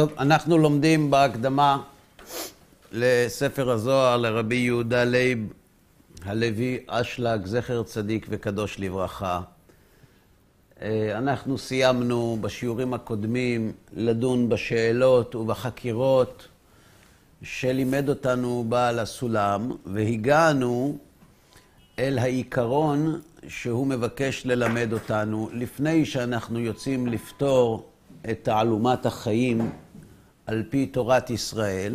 טוב, אנחנו לומדים בהקדמה לספר הזוהר לרבי יהודה לייב הלוי אשלג, זכר צדיק וקדוש לברכה. אנחנו סיימנו בשיעורים הקודמים לדון בשאלות ובחקירות שלימד אותנו בעל הסולם, והגענו אל העיקרון שהוא מבקש ללמד אותנו לפני שאנחנו יוצאים לפתור את תעלומת החיים על פי תורת ישראל,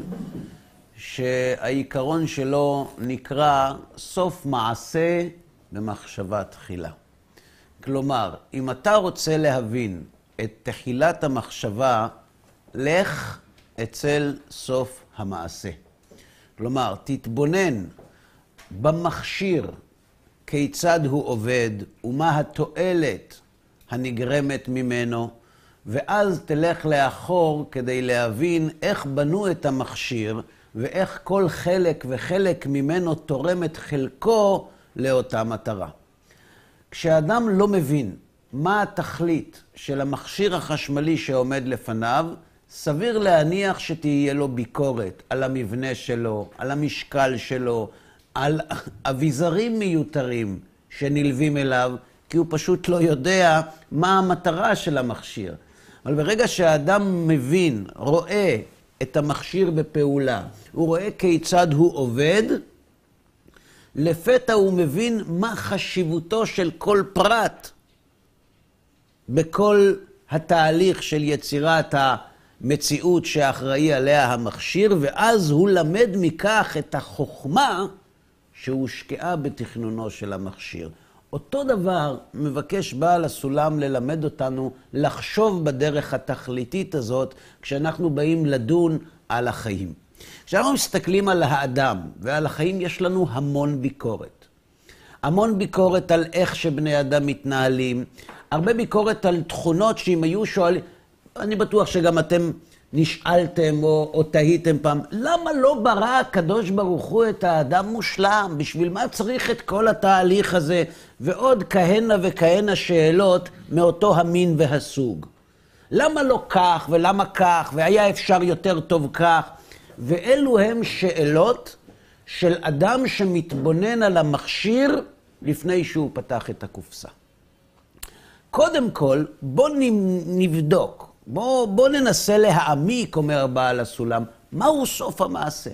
שהעיקרון שלו נקרא סוף מעשה במחשבה תחילה. כלומר, אם אתה רוצה להבין את תחילת המחשבה, לך אצל סוף המעשה. כלומר, תתבונן במכשיר כיצד הוא עובד ומה התועלת הנגרמת ממנו, ואז תלך לאחור כדי להבין איך בנו את המכשיר ואיך כל חלק וחלק ממנו תורם את חלקו לאותה מטרה. כשאדם לא מבין מה התכלית של המכשיר החשמלי שעומד לפניו, סביר להניח שתהיה לו ביקורת על המבנה שלו, על המשקל שלו, על אביזרים מיותרים שנלווים אליו, כי הוא פשוט לא יודע מה המטרה של המכשיר. אבל ברגע שהאדם מבין, רואה את המכשיר בפעולה, הוא רואה כיצד הוא עובד, לפתע הוא מבין מה חשיבותו של כל פרט בכל התהליך של יצירת המציאות שאחראי עליה המכשיר, ואז הוא למד מכך את החוכמה שהושקעה בתכנונו של המכשיר. אותו דבר מבקש בעל הסולם ללמד אותנו לחשוב בדרך התכליתית הזאת כשאנחנו באים לדון על החיים. כשאנחנו מסתכלים על האדם ועל החיים, יש לנו המון ביקורת. המון ביקורת על איך שבני אדם מתנהלים, הרבה ביקורת על תכונות שאם היו שואלים, אני בטוח שגם אתם נשאלתם או, או תהיתם פעם, למה לא ברא הקדוש ברוך הוא את האדם מושלם? בשביל מה צריך את כל התהליך הזה? ועוד כהנה וכהנה שאלות מאותו המין והסוג. למה לא כך ולמה כך, והיה אפשר יותר טוב כך? ואלו הם שאלות של אדם שמתבונן על המכשיר לפני שהוא פתח את הקופסה. קודם כל, בואו נבדוק בואו בוא ננסה להעמיק, אומר בעל הסולם, מהו סוף המעשה.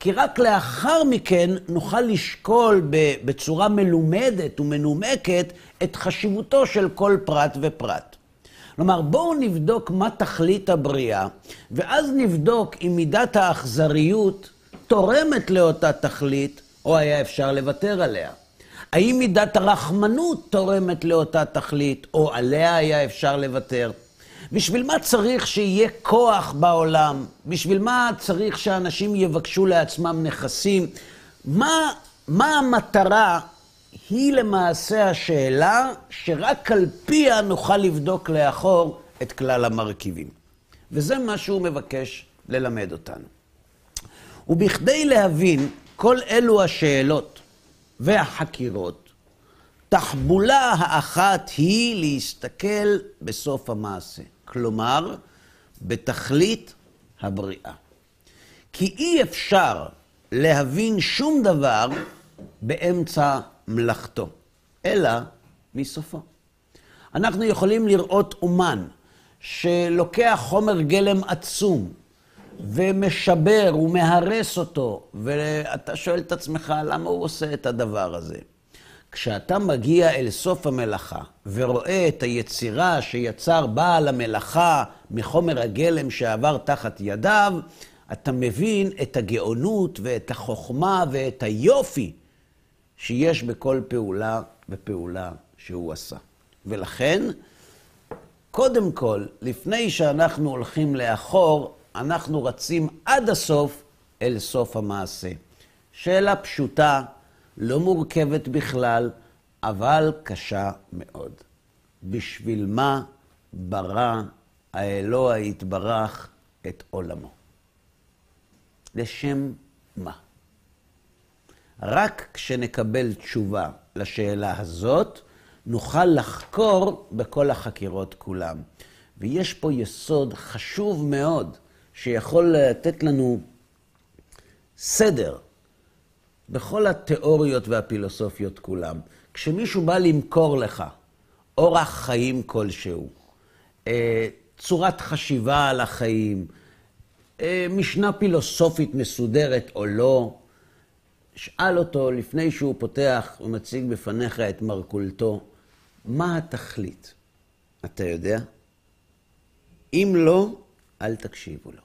כי רק לאחר מכן נוכל לשקול בצורה מלומדת ומנומקת את חשיבותו של כל פרט ופרט. כלומר, בואו נבדוק מה תכלית הבריאה, ואז נבדוק אם מידת האכזריות תורמת לאותה תכלית, או היה אפשר לוותר עליה. האם מידת הרחמנות תורמת לאותה תכלית, או עליה היה אפשר לוותר. בשביל מה צריך שיהיה כוח בעולם? בשביל מה צריך שאנשים יבקשו לעצמם נכסים? מה, מה המטרה? היא למעשה השאלה שרק על פיה נוכל לבדוק לאחור את כלל המרכיבים. וזה מה שהוא מבקש ללמד אותנו. ובכדי להבין כל אלו השאלות והחקירות, תחבולה האחת היא להסתכל בסוף המעשה. כלומר, בתכלית הבריאה. כי אי אפשר להבין שום דבר באמצע מלאכתו, אלא מסופו. אנחנו יכולים לראות אומן שלוקח חומר גלם עצום ומשבר ומהרס אותו, ואתה שואל את עצמך, למה הוא עושה את הדבר הזה? כשאתה מגיע אל סוף המלאכה ורואה את היצירה שיצר בעל המלאכה מחומר הגלם שעבר תחת ידיו, אתה מבין את הגאונות ואת החוכמה ואת היופי שיש בכל פעולה ופעולה שהוא עשה. ולכן, קודם כל, לפני שאנחנו הולכים לאחור, אנחנו רצים עד הסוף אל סוף המעשה. שאלה פשוטה, לא מורכבת בכלל, אבל קשה מאוד. בשביל מה ברא האלוה יתברך את עולמו? לשם מה? רק כשנקבל תשובה לשאלה הזאת, נוכל לחקור בכל החקירות כולם. ויש פה יסוד חשוב מאוד, שיכול לתת לנו סדר בכל התיאוריות והפילוסופיות כולם. כשמישהו בא למכור לך אורח חיים כלשהו, אה, צורת חשיבה על החיים, אה, משנה פילוסופית מסודרת או לא, שאל אותו לפני שהוא פותח ומציג בפניך את מרכולתו, מה התכלית? אתה יודע? אם לא, אל תקשיבו לו.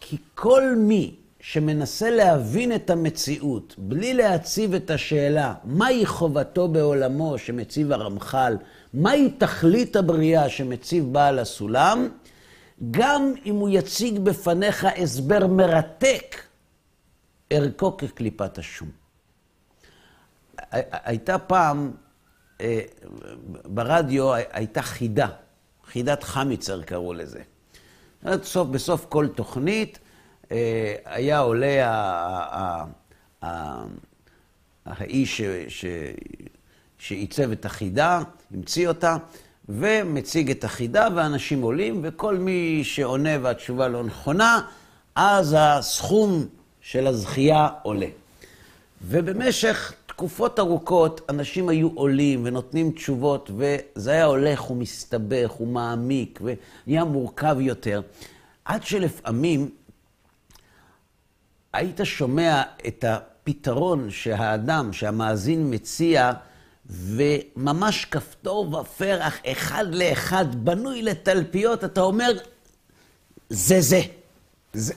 כי כל מי שמנסה להבין את המציאות בלי להציב את השאלה מהי חובתו בעולמו שמציב הרמח"ל, מהי תכלית הבריאה שמציב בעל הסולם, גם אם הוא יציג בפניך הסבר מרתק, ערכו כקליפת השום. הייתה פעם, אה, ברדיו הייתה חידה, חידת חמיצר קראו לזה. בסוף, בסוף כל תוכנית היה עולה האיש שעיצב את החידה, המציא אותה, ומציג את החידה, ואנשים עולים, וכל מי שעונה והתשובה לא נכונה, אז הסכום של הזכייה עולה. ובמשך תקופות ארוכות אנשים היו עולים ונותנים תשובות, וזה היה הולך ומסתבך ומעמיק ונהיה מורכב יותר, עד שלפעמים היית שומע את הפתרון שהאדם, שהמאזין מציע, וממש כפתור ופרח אחד לאחד בנוי לתלפיות, אתה אומר, זה זה.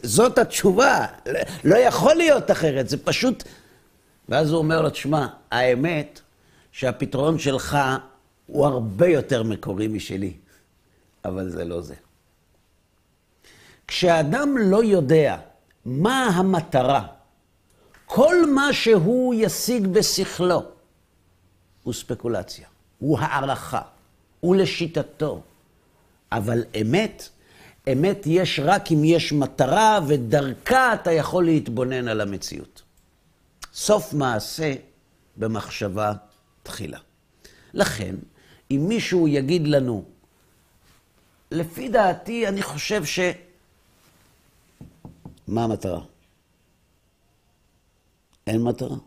זאת התשובה, לא יכול להיות אחרת, זה פשוט... ואז הוא אומר לו, תשמע, האמת שהפתרון שלך הוא הרבה יותר מקורי משלי, אבל זה לא זה. כשאדם לא יודע מה המטרה, כל מה שהוא ישיג בשכלו הוא ספקולציה, הוא הערכה, הוא לשיטתו. אבל אמת, אמת יש רק אם יש מטרה, ודרכה אתה יכול להתבונן על המציאות. סוף מעשה במחשבה תחילה. לכן, אם מישהו יגיד לנו, לפי דעתי, אני חושב ש... מה המטרה? אין מטרה.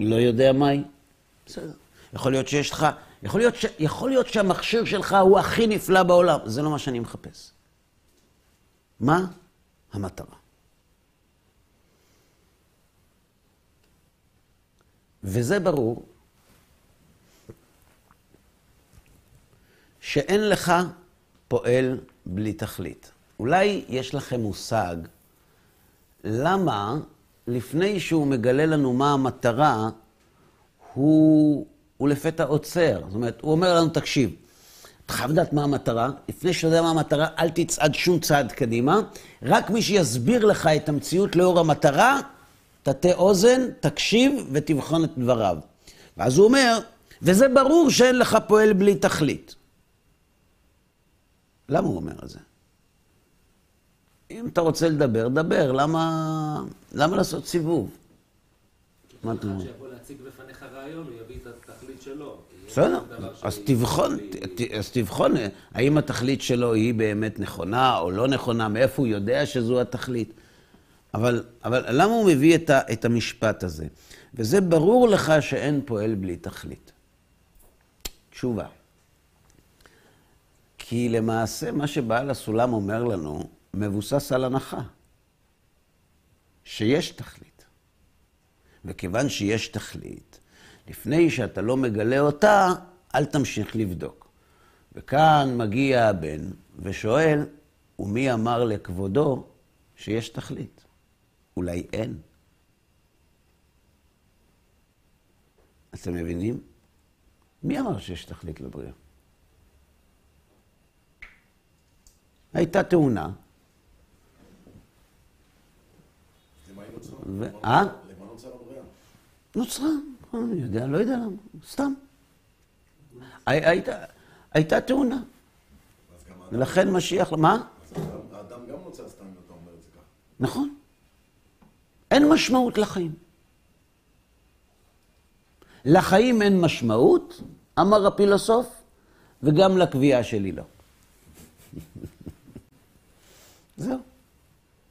לא יודע מהי? בסדר. יכול להיות שיש לך, יכול להיות, ש, יכול להיות שהמכשיר שלך הוא הכי נפלא בעולם. זה לא מה שאני מחפש. מה המטרה? וזה ברור שאין לך פועל בלי תכלית. אולי יש לכם מושג למה לפני שהוא מגלה לנו מה המטרה, הוא, הוא לפתע עוצר. זאת אומרת, הוא אומר לנו, תקשיב, אתה חייב לדעת מה המטרה, לפני שאתה יודע מה המטרה, אל תצעד שום צעד קדימה, רק מי שיסביר לך את המציאות לאור המטרה, תטה אוזן, תקשיב ותבחון את דבריו. ואז הוא אומר, וזה ברור שאין לך פועל בלי תכלית. למה הוא אומר את זה? אם אתה רוצה לדבר, דבר. למה, למה לעשות סיבוב? מה אתה אומר? שיבוא להציג בפניך רעיון, הוא יביא את התכלית שלו. בסדר, אז תבחון, אז תבחון האם התכלית שלו היא באמת נכונה או לא נכונה, מאיפה הוא יודע שזו התכלית. אבל, אבל למה הוא מביא את, ה, את המשפט הזה? וזה ברור לך שאין פועל בלי תכלית. תשובה. כי למעשה מה שבעל הסולם אומר לנו, מבוסס על הנחה, שיש תכלית. וכיוון שיש תכלית, לפני שאתה לא מגלה אותה, אל תמשיך לבדוק. וכאן מגיע הבן ושואל, ומי אמר לכבודו שיש תכלית? אולי אין. אתם מבינים? מי אמר שיש תכלית לבריאה? הייתה תאונה, אה? למה נוצרה הבריאה? נוצרה, אני יודע, לא יודע למה, סתם. הייתה תאונה. ולכן משיח, מה? האדם גם נוצר סתם, אתה אומר את זה ככה. נכון. אין משמעות לחיים. לחיים אין משמעות, אמר הפילוסוף, וגם לקביעה שלי לא. זהו.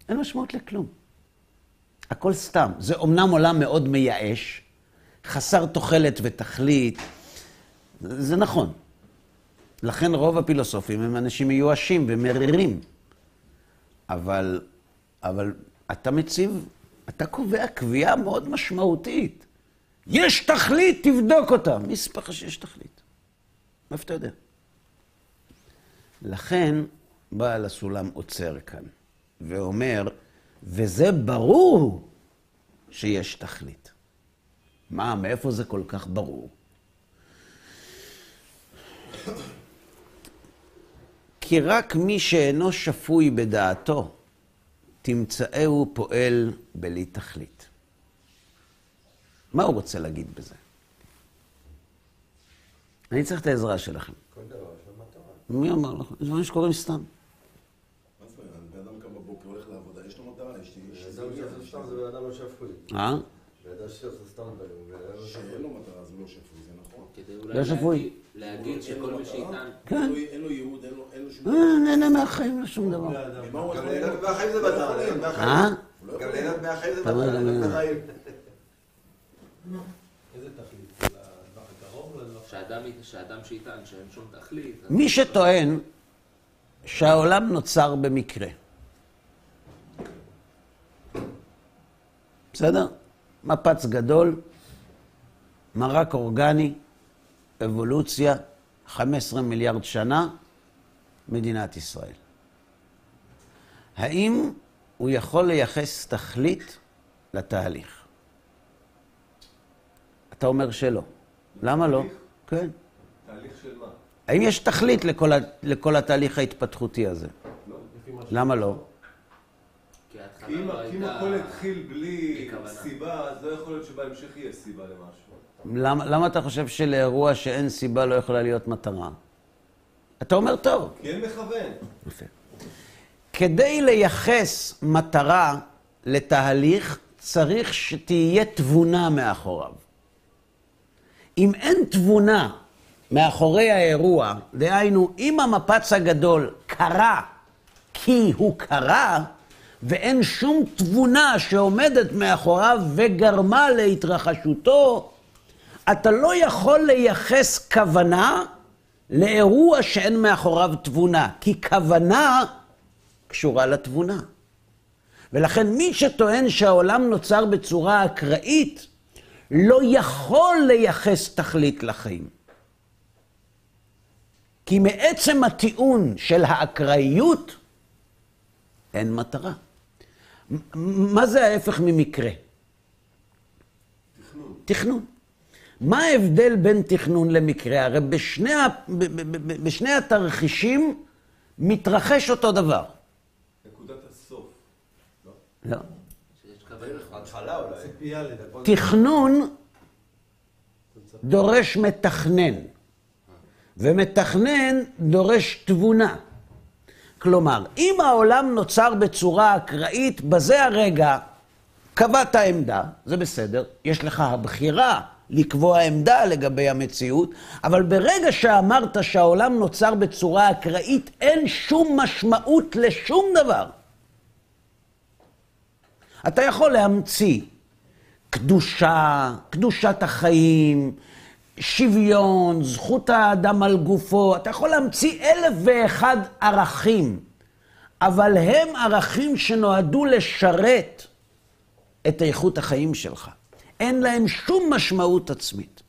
אין משמעות לכלום. הכל סתם. זה אומנם עולם מאוד מייאש, חסר תוחלת ותכלית, זה נכון. לכן רוב הפילוסופים הם אנשים מיואשים ומרירים. אבל, אבל אתה מציב, אתה קובע קביעה מאוד משמעותית. יש תכלית, תבדוק אותה. מי יספר לך שיש תכלית? מאיפה אתה יודע? לכן בעל הסולם עוצר כאן ואומר, וזה ברור שיש תכלית. מה, מאיפה זה כל כך ברור? כי רק מי שאינו שפוי בדעתו, תמצאהו פועל בלי תכלית. מה הוא רוצה להגיד בזה? אני צריך את העזרה שלכם. כל דבר יש לו מטרה. מי אמר לך? זה דברים שקורים סתם. מה זאת אומרת? בן אדם קם בבוקר, הולך לעבודה, יש לו מטרה, יש יש בן אדם שעושה סתם זה בן אדם לא שפוי. אה? בן אדם שעושה סתם דברים, הוא בן אדם לא שאין שפוי. לו מטרה, אז הוא לא שפוי, זה נכון. לא. להגיד- שכל מי שאיתן... כן. אין לו- ייעוד, אין לו- לו שום... אה, נהנה מהחיים, לא שום דבר. גם ליהנות ליהנות? מהחיים זה מהחיים. אה? לא גם ליהנות מהחיים זה. מהחיים. איזה תכלית? שאדם, שיטען שאין שום תכלית... מי שטוען שהעולם נוצר במקרה. בסדר? מפץ גדול, מרק אורגני, אבולוציה, 15 מיליארד שנה, מדינת ישראל. האם הוא יכול לייחס תכלית לתהליך? אתה אומר שלא. למה לא? כן. תהליך של מה? האם יש תכלית לכל, לכל התהליך ההתפתחותי הזה? לא. למה לא? כי אם לא כי אם הייתה... הכל התחיל בלי. סיבה, אז לא יכול להיות שבהמשך יהיה סיבה למשהו. למה, למה אתה חושב שלאירוע שאין סיבה לא יכולה להיות מטרה? אתה אומר טוב. כי אין מכוון. יפה. כדי לייחס מטרה לתהליך, צריך שתהיה תבונה מאחוריו. אם אין תבונה מאחורי האירוע, דהיינו, אם המפץ הגדול קרה כי הוא קרה, ואין שום תבונה שעומדת מאחוריו וגרמה להתרחשותו, אתה לא יכול לייחס כוונה לאירוע שאין מאחוריו תבונה, כי כוונה קשורה לתבונה. ולכן מי שטוען שהעולם נוצר בצורה אקראית, לא יכול לייחס תכלית לחיים. כי מעצם הטיעון של האקראיות, אין מטרה. מה זה ההפך ממקרה? תכנון. תכנון. מה ההבדל בין תכנון למקרה? הרי בשני, ה- בשני התרחישים מתרחש אותו דבר. נקודת הסוף. לא. שיש כוונה. בהתחלה אולי. ציפייה לדבר. תכנון דורש מתכנן, ומתכנן דורש תבונה. כלומר, אם העולם נוצר בצורה אקראית, בזה הרגע קבעת עמדה, זה בסדר, יש לך הבחירה לקבוע עמדה לגבי המציאות, אבל ברגע שאמרת שהעולם נוצר בצורה אקראית, אין שום משמעות לשום דבר. אתה יכול להמציא קדושה, קדושת החיים, שוויון, זכות האדם על גופו, אתה יכול להמציא אלף ואחד ערכים, אבל הם ערכים שנועדו לשרת את איכות החיים שלך. אין להם שום משמעות עצמית.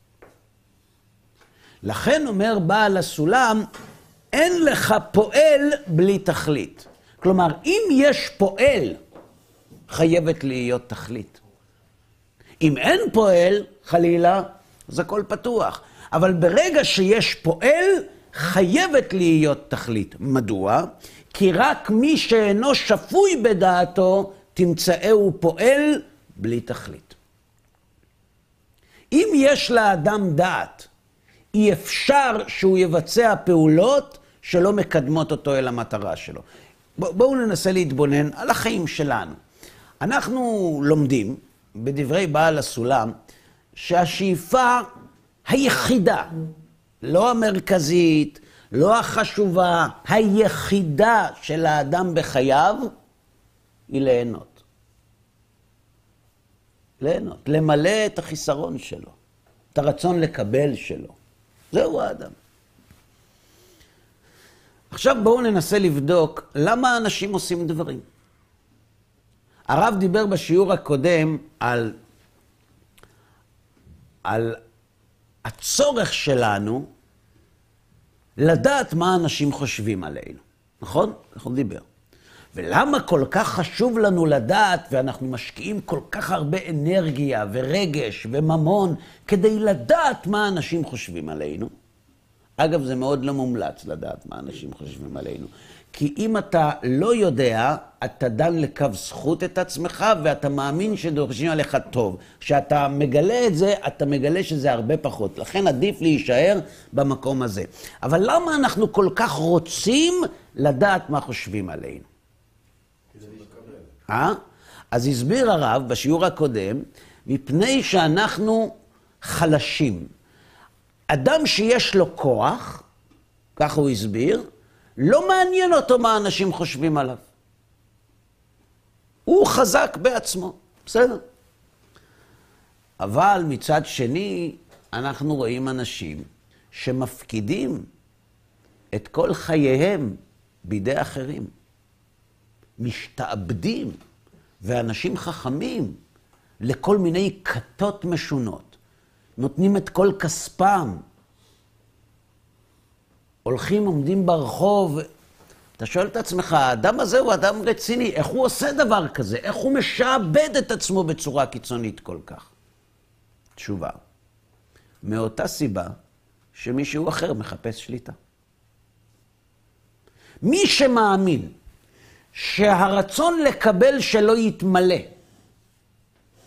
לכן אומר בעל הסולם, אין לך פועל בלי תכלית. כלומר, אם יש פועל, חייבת להיות תכלית. אם אין פועל, חלילה, אז הכל פתוח. אבל ברגע שיש פועל, חייבת להיות תכלית. מדוע? כי רק מי שאינו שפוי בדעתו, תמצאהו פועל בלי תכלית. אם יש לאדם דעת, אי אפשר שהוא יבצע פעולות שלא מקדמות אותו אל המטרה שלו. בואו ננסה להתבונן על החיים שלנו. אנחנו לומדים בדברי בעל הסולם שהשאיפה היחידה, לא המרכזית, לא החשובה, היחידה של האדם בחייו, היא ליהנות. ליהנות, למלא את החיסרון שלו, את הרצון לקבל שלו. זהו האדם. עכשיו בואו ננסה לבדוק למה אנשים עושים דברים. הרב דיבר בשיעור הקודם על, על הצורך שלנו לדעת מה אנשים חושבים עלינו, נכון? אנחנו דיבר. ולמה כל כך חשוב לנו לדעת, ואנחנו משקיעים כל כך הרבה אנרגיה ורגש וממון כדי לדעת מה אנשים חושבים עלינו? אגב, זה מאוד לא מומלץ לדעת מה אנשים חושבים עלינו. כי אם אתה לא יודע, אתה דן לקו זכות את עצמך, ואתה מאמין שדורשים עליך טוב. כשאתה מגלה את זה, אתה מגלה שזה הרבה פחות. לכן עדיף להישאר במקום הזה. אבל למה אנחנו כל כך רוצים לדעת מה חושבים עלינו? אה? אז הסביר הרב בשיעור הקודם, מפני שאנחנו חלשים. אדם שיש לו כוח, ככה הוא הסביר, לא מעניין אותו מה אנשים חושבים עליו. הוא חזק בעצמו, בסדר. אבל מצד שני, אנחנו רואים אנשים שמפקידים את כל חייהם בידי אחרים. משתעבדים, ואנשים חכמים, לכל מיני כתות משונות. נותנים את כל כספם. הולכים, עומדים ברחוב, אתה שואל את עצמך, האדם הזה הוא אדם רציני, איך הוא עושה דבר כזה? איך הוא משעבד את עצמו בצורה קיצונית כל כך? תשובה, מאותה סיבה שמישהו אחר מחפש שליטה. מי שמאמין שהרצון לקבל שלא יתמלא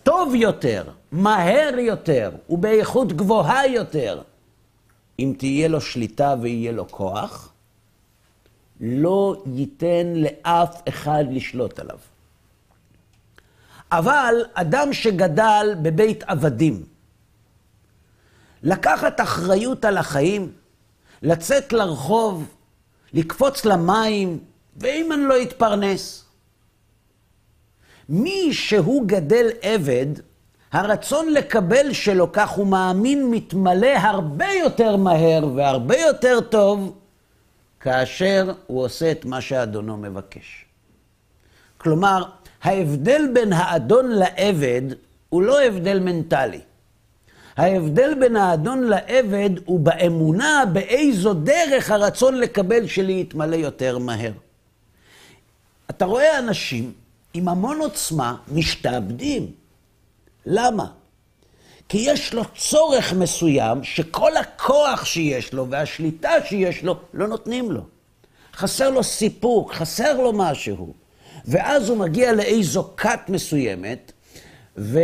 טוב יותר, מהר יותר ובאיכות גבוהה יותר, אם תהיה לו שליטה ויהיה לו כוח, לא ייתן לאף אחד לשלוט עליו. אבל אדם שגדל בבית עבדים, לקחת אחריות על החיים, לצאת לרחוב, לקפוץ למים, ואם אני לא אתפרנס. מי שהוא גדל עבד, הרצון לקבל שלו, כך הוא מאמין, מתמלא הרבה יותר מהר והרבה יותר טוב, כאשר הוא עושה את מה שאדונו מבקש. כלומר, ההבדל בין האדון לעבד הוא לא הבדל מנטלי. ההבדל בין האדון לעבד הוא באמונה באיזו דרך הרצון לקבל שלי יתמלא יותר מהר. אתה רואה אנשים עם המון עוצמה משתעבדים. למה? כי יש לו צורך מסוים שכל הכוח שיש לו והשליטה שיש לו לא נותנים לו. חסר לו סיפוק, חסר לו משהו. ואז הוא מגיע לאיזו כת מסוימת, ו...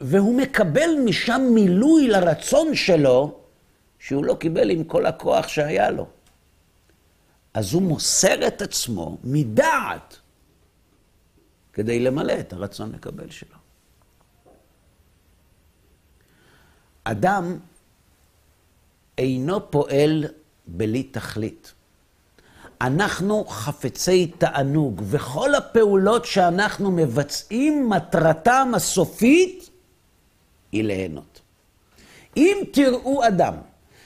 והוא מקבל משם מילוי לרצון שלו, שהוא לא קיבל עם כל הכוח שהיה לו. אז הוא מוסר את עצמו מדעת כדי למלא את הרצון לקבל שלו. אדם אינו פועל בלי תכלית. אנחנו חפצי תענוג, וכל הפעולות שאנחנו מבצעים, מטרתם הסופית היא ליהנות. אם תראו אדם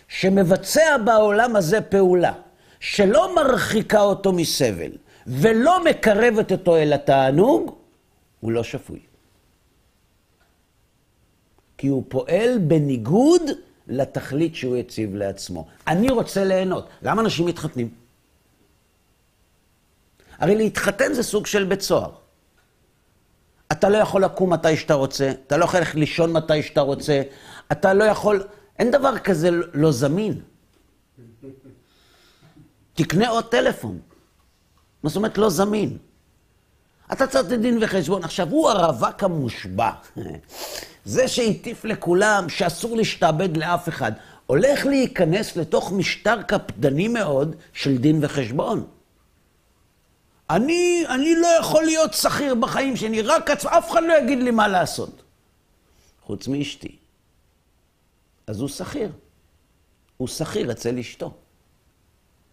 שמבצע בעולם הזה פעולה שלא מרחיקה אותו מסבל ולא מקרבת אותו אל התענוג, הוא לא שפוי. כי הוא פועל בניגוד לתכלית שהוא הציב לעצמו. אני רוצה ליהנות. למה אנשים מתחתנים? הרי להתחתן זה סוג של בית סוהר. אתה לא יכול לקום מתי שאתה רוצה, אתה לא יכול ללכת לישון מתי שאתה רוצה, אתה לא יכול... אין דבר כזה לא זמין. תקנה עוד טלפון. מה זאת אומרת לא זמין? אתה צריך לתת דין וחשבון. עכשיו, הוא הרווק המושבע. זה שהטיף לכולם שאסור להשתעבד לאף אחד, הולך להיכנס לתוך משטר קפדני מאוד של דין וחשבון. אני, אני לא יכול להיות שכיר בחיים שלי, רק עצמי, אף אחד לא יגיד לי מה לעשות. חוץ מאשתי. אז הוא שכיר. הוא שכיר אצל אשתו.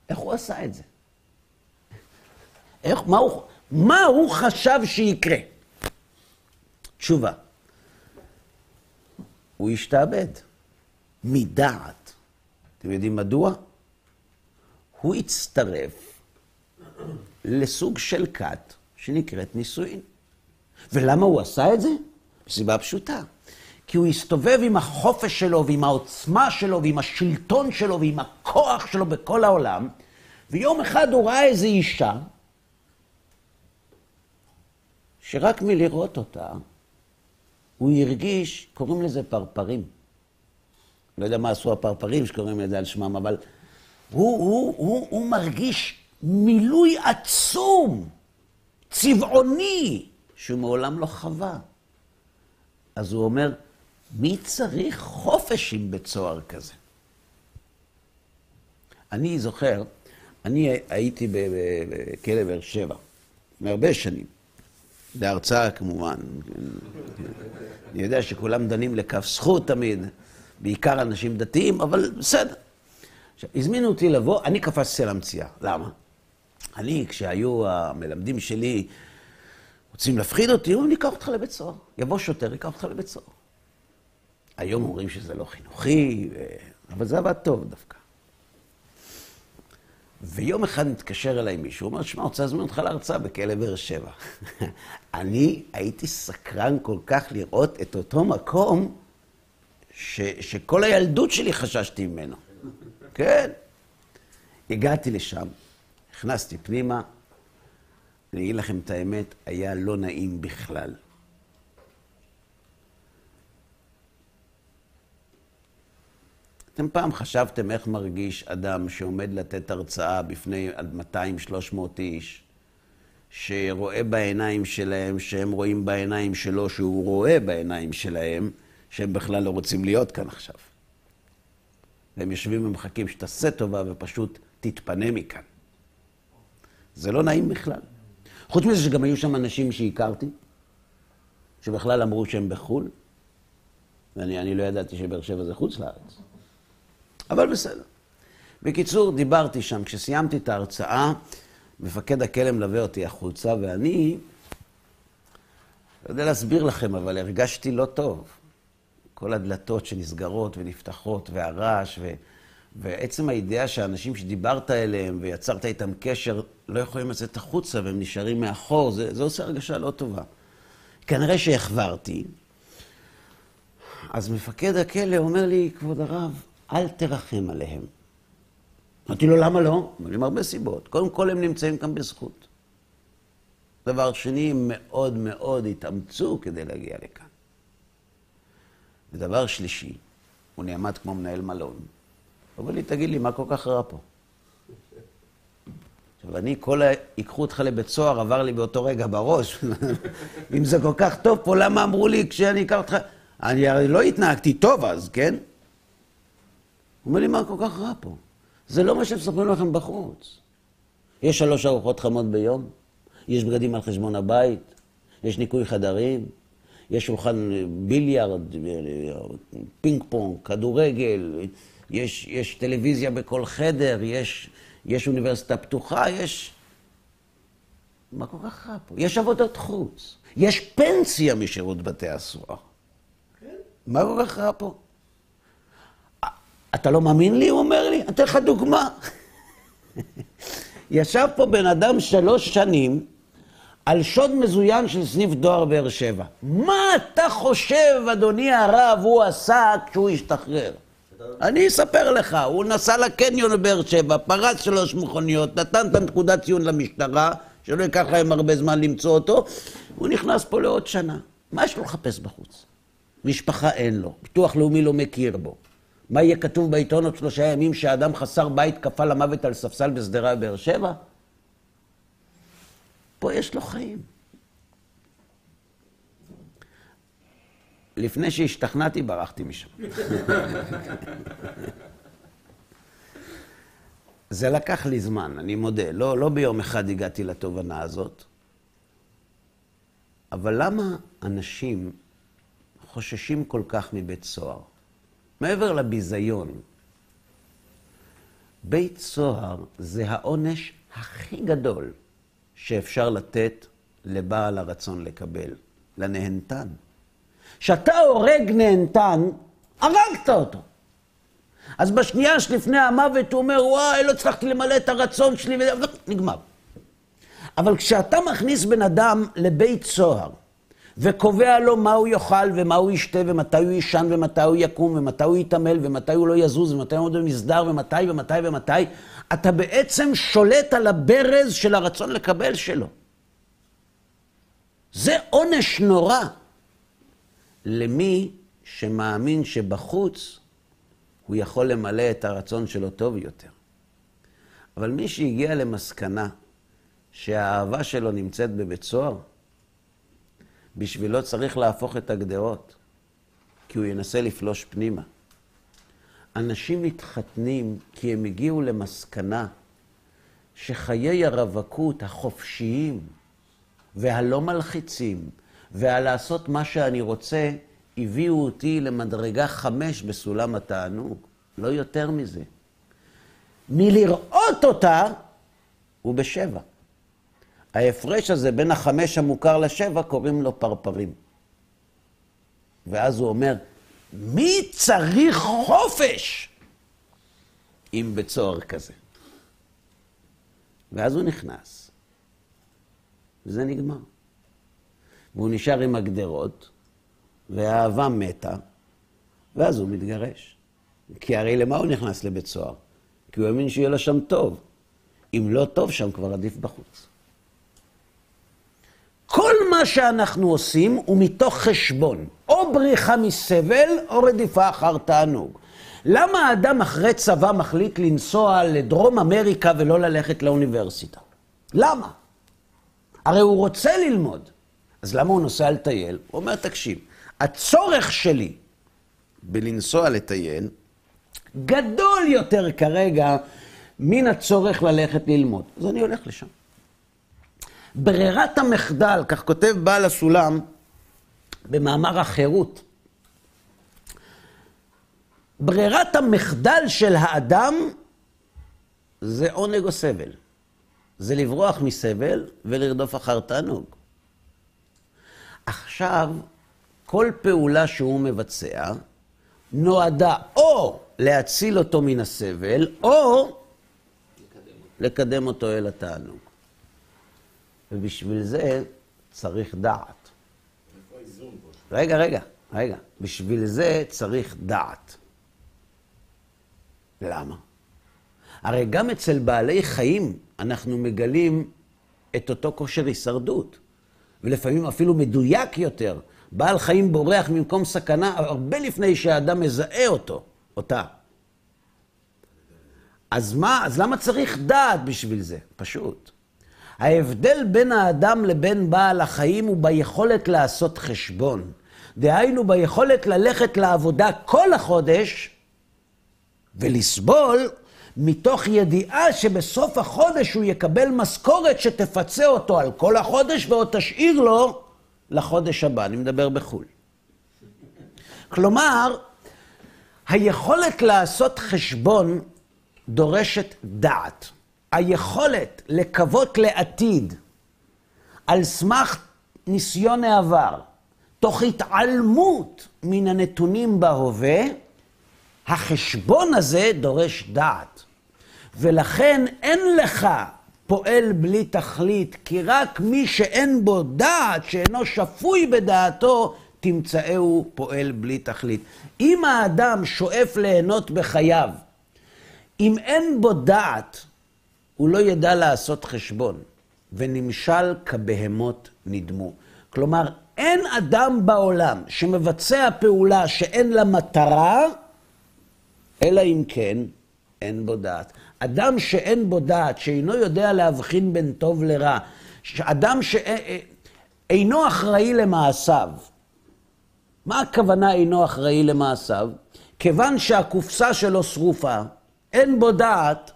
איך הוא עשה את זה? איך, מה, הוא, מה הוא חשב שיקרה? תשובה. הוא השתעבד. מדעת. אתם יודעים מדוע? הוא הצטרף לסוג של כת שנקראת נישואין. ולמה הוא עשה את זה? מסיבה פשוטה. כי הוא הסתובב עם החופש שלו ועם העוצמה שלו ועם השלטון שלו ועם הכוח שלו בכל העולם, ויום אחד הוא ראה איזו אישה שרק מלראות אותה, הוא הרגיש, קוראים לזה פרפרים. לא יודע מה עשו הפרפרים שקוראים לזה על שמם, אבל הוא, הוא, הוא, הוא מרגיש מילוי עצום, צבעוני, שהוא מעולם לא חווה. אז הוא אומר, מי צריך חופש עם בית סוהר כזה? אני זוכר, אני הייתי בכלא באר שבע, מהרבה שנים, בהרצאה כמובן. אני יודע שכולם דנים לכף זכות תמיד, בעיקר אנשים דתיים, אבל בסדר. עכשיו, הזמינו אותי לבוא, אני קפצתי על המציאה. למה? אני, כשהיו המלמדים שלי רוצים להפחיד אותי, אומרים, ניקח אותך לבית סוהר. יבוא שוטר, ייקח אותך לבית סוהר. היום אומרים שזה לא חינוכי. אבל זה עבד טוב דווקא. ויום אחד מתקשר אליי מישהו, הוא אומר, שמע, רוצה להזמין אותך להרצאה בכלא באר שבע. אני הייתי סקרן כל כך לראות את אותו מקום, ש... שכל הילדות שלי חששתי ממנו. כן. הגעתי לשם, נכנסתי פנימה, אני אגיד לכם את האמת, היה לא נעים בכלל. אתם פעם חשבתם איך מרגיש אדם שעומד לתת הרצאה בפני עד 200-300 איש, שרואה בעיניים שלהם, שהם רואים בעיניים שלו, שהוא רואה בעיניים שלהם, שהם בכלל לא רוצים להיות כאן עכשיו. והם יושבים ומחכים שתעשה טובה ופשוט תתפנה מכאן. זה לא נעים בכלל. חוץ מזה שגם היו שם אנשים שהכרתי, שבכלל אמרו שהם בחו"ל, ואני לא ידעתי שבאר שבע זה חוץ לארץ. אבל בסדר. בקיצור, דיברתי שם. כשסיימתי את ההרצאה, מפקד הכלא מלווה אותי החוצה, ואני, לא יודע להסביר לכם, אבל הרגשתי לא טוב. כל הדלתות שנסגרות ונפתחות, והרעש, ו... ועצם הידיעה שהאנשים שדיברת אליהם ויצרת איתם קשר, לא יכולים לצאת החוצה והם נשארים מאחור, זה, זה עושה הרגשה לא טובה. כנראה שהחברתי. אז מפקד הכלא אומר לי, כבוד הרב, אל תרחם עליהם. אמרתי לו, למה לא? אמר לי, מהרבה סיבות. קודם כל, הם נמצאים כאן בזכות. דבר שני, הם מאוד מאוד התאמצו כדי להגיע לכאן. ודבר שלישי, הוא נעמד כמו מנהל מלון. הוא אומר לי, תגיד לי, מה כל כך רע פה? עכשיו, אני, כל ה... ייקחו אותך לבית סוהר, עבר לי באותו רגע בראש. אם זה כל כך טוב פה, למה אמרו לי כשאני אקח אותך... אני הרי לא התנהגתי טוב אז, כן? אומר לי, מה כל כך רע פה? זה לא מה שמספרים לכם בחוץ. יש שלוש ארוחות חמות ביום, יש בגדים על חשבון הבית, יש ניקוי חדרים, יש שולחן ביליארד, פינג פונג, כדורגל, יש, יש טלוויזיה בכל חדר, יש, יש אוניברסיטה פתוחה, יש... מה כל כך רע פה? יש עבודות חוץ, יש פנסיה משירות בתי הסוהר. כן. מה כל כך רע פה? אתה לא מאמין לי? הוא אומר לי, אני אתן לך דוגמה. ישב פה בן אדם שלוש שנים על שוד מזוין של סניף דואר באר שבע. מה אתה חושב, אדוני הרב, הוא עשה כשהוא השתחרר? אני אספר לך, הוא נסע לקניון בבאר שבע, פרץ שלוש מכוניות, נתן את הנקודת ציון למשטרה, שלא ייקח להם הרבה זמן למצוא אותו, הוא נכנס פה לעוד שנה. מה יש לו לחפש בחוץ? משפחה אין לו, ביטוח לאומי לא מכיר בו. מה יהיה כתוב בעיתון עוד שלושה ימים שאדם חסר בית קפא למוות על ספסל בשדרה בבאר שבע? פה יש לו חיים. לפני שהשתכנעתי, ברחתי משם. זה לקח לי זמן, אני מודה. לא, לא ביום אחד הגעתי לתובנה הזאת. אבל למה אנשים חוששים כל כך מבית סוהר? מעבר לביזיון, בית סוהר זה העונש הכי גדול שאפשר לתת לבעל הרצון לקבל, לנהנתן. כשאתה הורג נהנתן, הרגת אותו. אז בשנייה שלפני המוות הוא אומר, וואי, לא הצלחתי למלא את הרצון שלי, נגמר. אבל כשאתה מכניס בן אדם לבית סוהר, וקובע לו מה הוא יאכל ומה הוא ישתה ומתי הוא יישן ומתי הוא יקום ומתי הוא יתעמל ומתי הוא לא יזוז ומתי הוא יעמוד במסדר ומתי ומתי ומתי, אתה בעצם שולט על הברז של הרצון לקבל שלו. זה עונש נורא למי שמאמין שבחוץ הוא יכול למלא את הרצון שלו טוב יותר. אבל מי שהגיע למסקנה שהאהבה שלו נמצאת בבית סוהר, בשבילו צריך להפוך את הגדרות, כי הוא ינסה לפלוש פנימה. אנשים מתחתנים כי הם הגיעו למסקנה שחיי הרווקות החופשיים והלא מלחיצים והלעשות מה שאני רוצה, הביאו אותי למדרגה חמש בסולם התענוג, לא יותר מזה. מלראות אותה, הוא בשבע. ההפרש הזה בין החמש המוכר לשבע, קוראים לו פרפרים. ואז הוא אומר, מי צריך חופש אם בצוהר כזה? ואז הוא נכנס, וזה נגמר. והוא נשאר עם הגדרות, והאהבה מתה, ואז הוא מתגרש. כי הרי למה הוא נכנס לבית סוהר? כי הוא האמין שיהיה לו שם טוב. אם לא טוב שם, כבר עדיף בחוץ. מה שאנחנו עושים הוא מתוך חשבון, או בריחה מסבל, או רדיפה אחר תענוג. למה האדם אחרי צבא מחליט לנסוע לדרום אמריקה ולא ללכת לאוניברסיטה? למה? הרי הוא רוצה ללמוד. אז למה הוא נוסע לטייל? הוא אומר, תקשיב, הצורך שלי בלנסוע לטייל גדול יותר כרגע מן הצורך ללכת ללמוד. אז אני הולך לשם. ברירת המחדל, כך כותב בעל הסולם במאמר החירות, ברירת המחדל של האדם זה עונג או סבל. זה לברוח מסבל ולרדוף אחר תענוג. עכשיו, כל פעולה שהוא מבצע נועדה או להציל אותו מן הסבל, או לקדם אותו אל התענוג. ובשביל זה צריך דעת. רגע, רגע, רגע. בשביל זה צריך דעת. למה? הרי גם אצל בעלי חיים אנחנו מגלים את אותו כושר הישרדות, ולפעמים אפילו מדויק יותר. בעל חיים בורח ממקום סכנה הרבה לפני שהאדם מזהה אותו, אותה. אז מה, אז למה צריך דעת בשביל זה? פשוט. ההבדל בין האדם לבין בעל החיים הוא ביכולת לעשות חשבון. דהיינו, ביכולת ללכת לעבודה כל החודש ולסבול מתוך ידיעה שבסוף החודש הוא יקבל משכורת שתפצה אותו על כל החודש ועוד תשאיר לו לחודש הבא. אני מדבר בחו"ל. כלומר, היכולת לעשות חשבון דורשת דעת. היכולת לקוות לעתיד על סמך ניסיון העבר, תוך התעלמות מן הנתונים בהווה, החשבון הזה דורש דעת. ולכן אין לך פועל בלי תכלית, כי רק מי שאין בו דעת, שאינו שפוי בדעתו, תמצאהו פועל בלי תכלית. אם האדם שואף ליהנות בחייו, אם אין בו דעת, הוא לא ידע לעשות חשבון, ונמשל כבהמות נדמו. כלומר, אין אדם בעולם שמבצע פעולה שאין לה מטרה, אלא אם כן אין בו דעת. אדם שאין בו דעת, שאינו יודע להבחין בין טוב לרע, אדם שאינו אחראי למעשיו, מה הכוונה אינו אחראי למעשיו? כיוון שהקופסה שלו שרופה, אין בו דעת,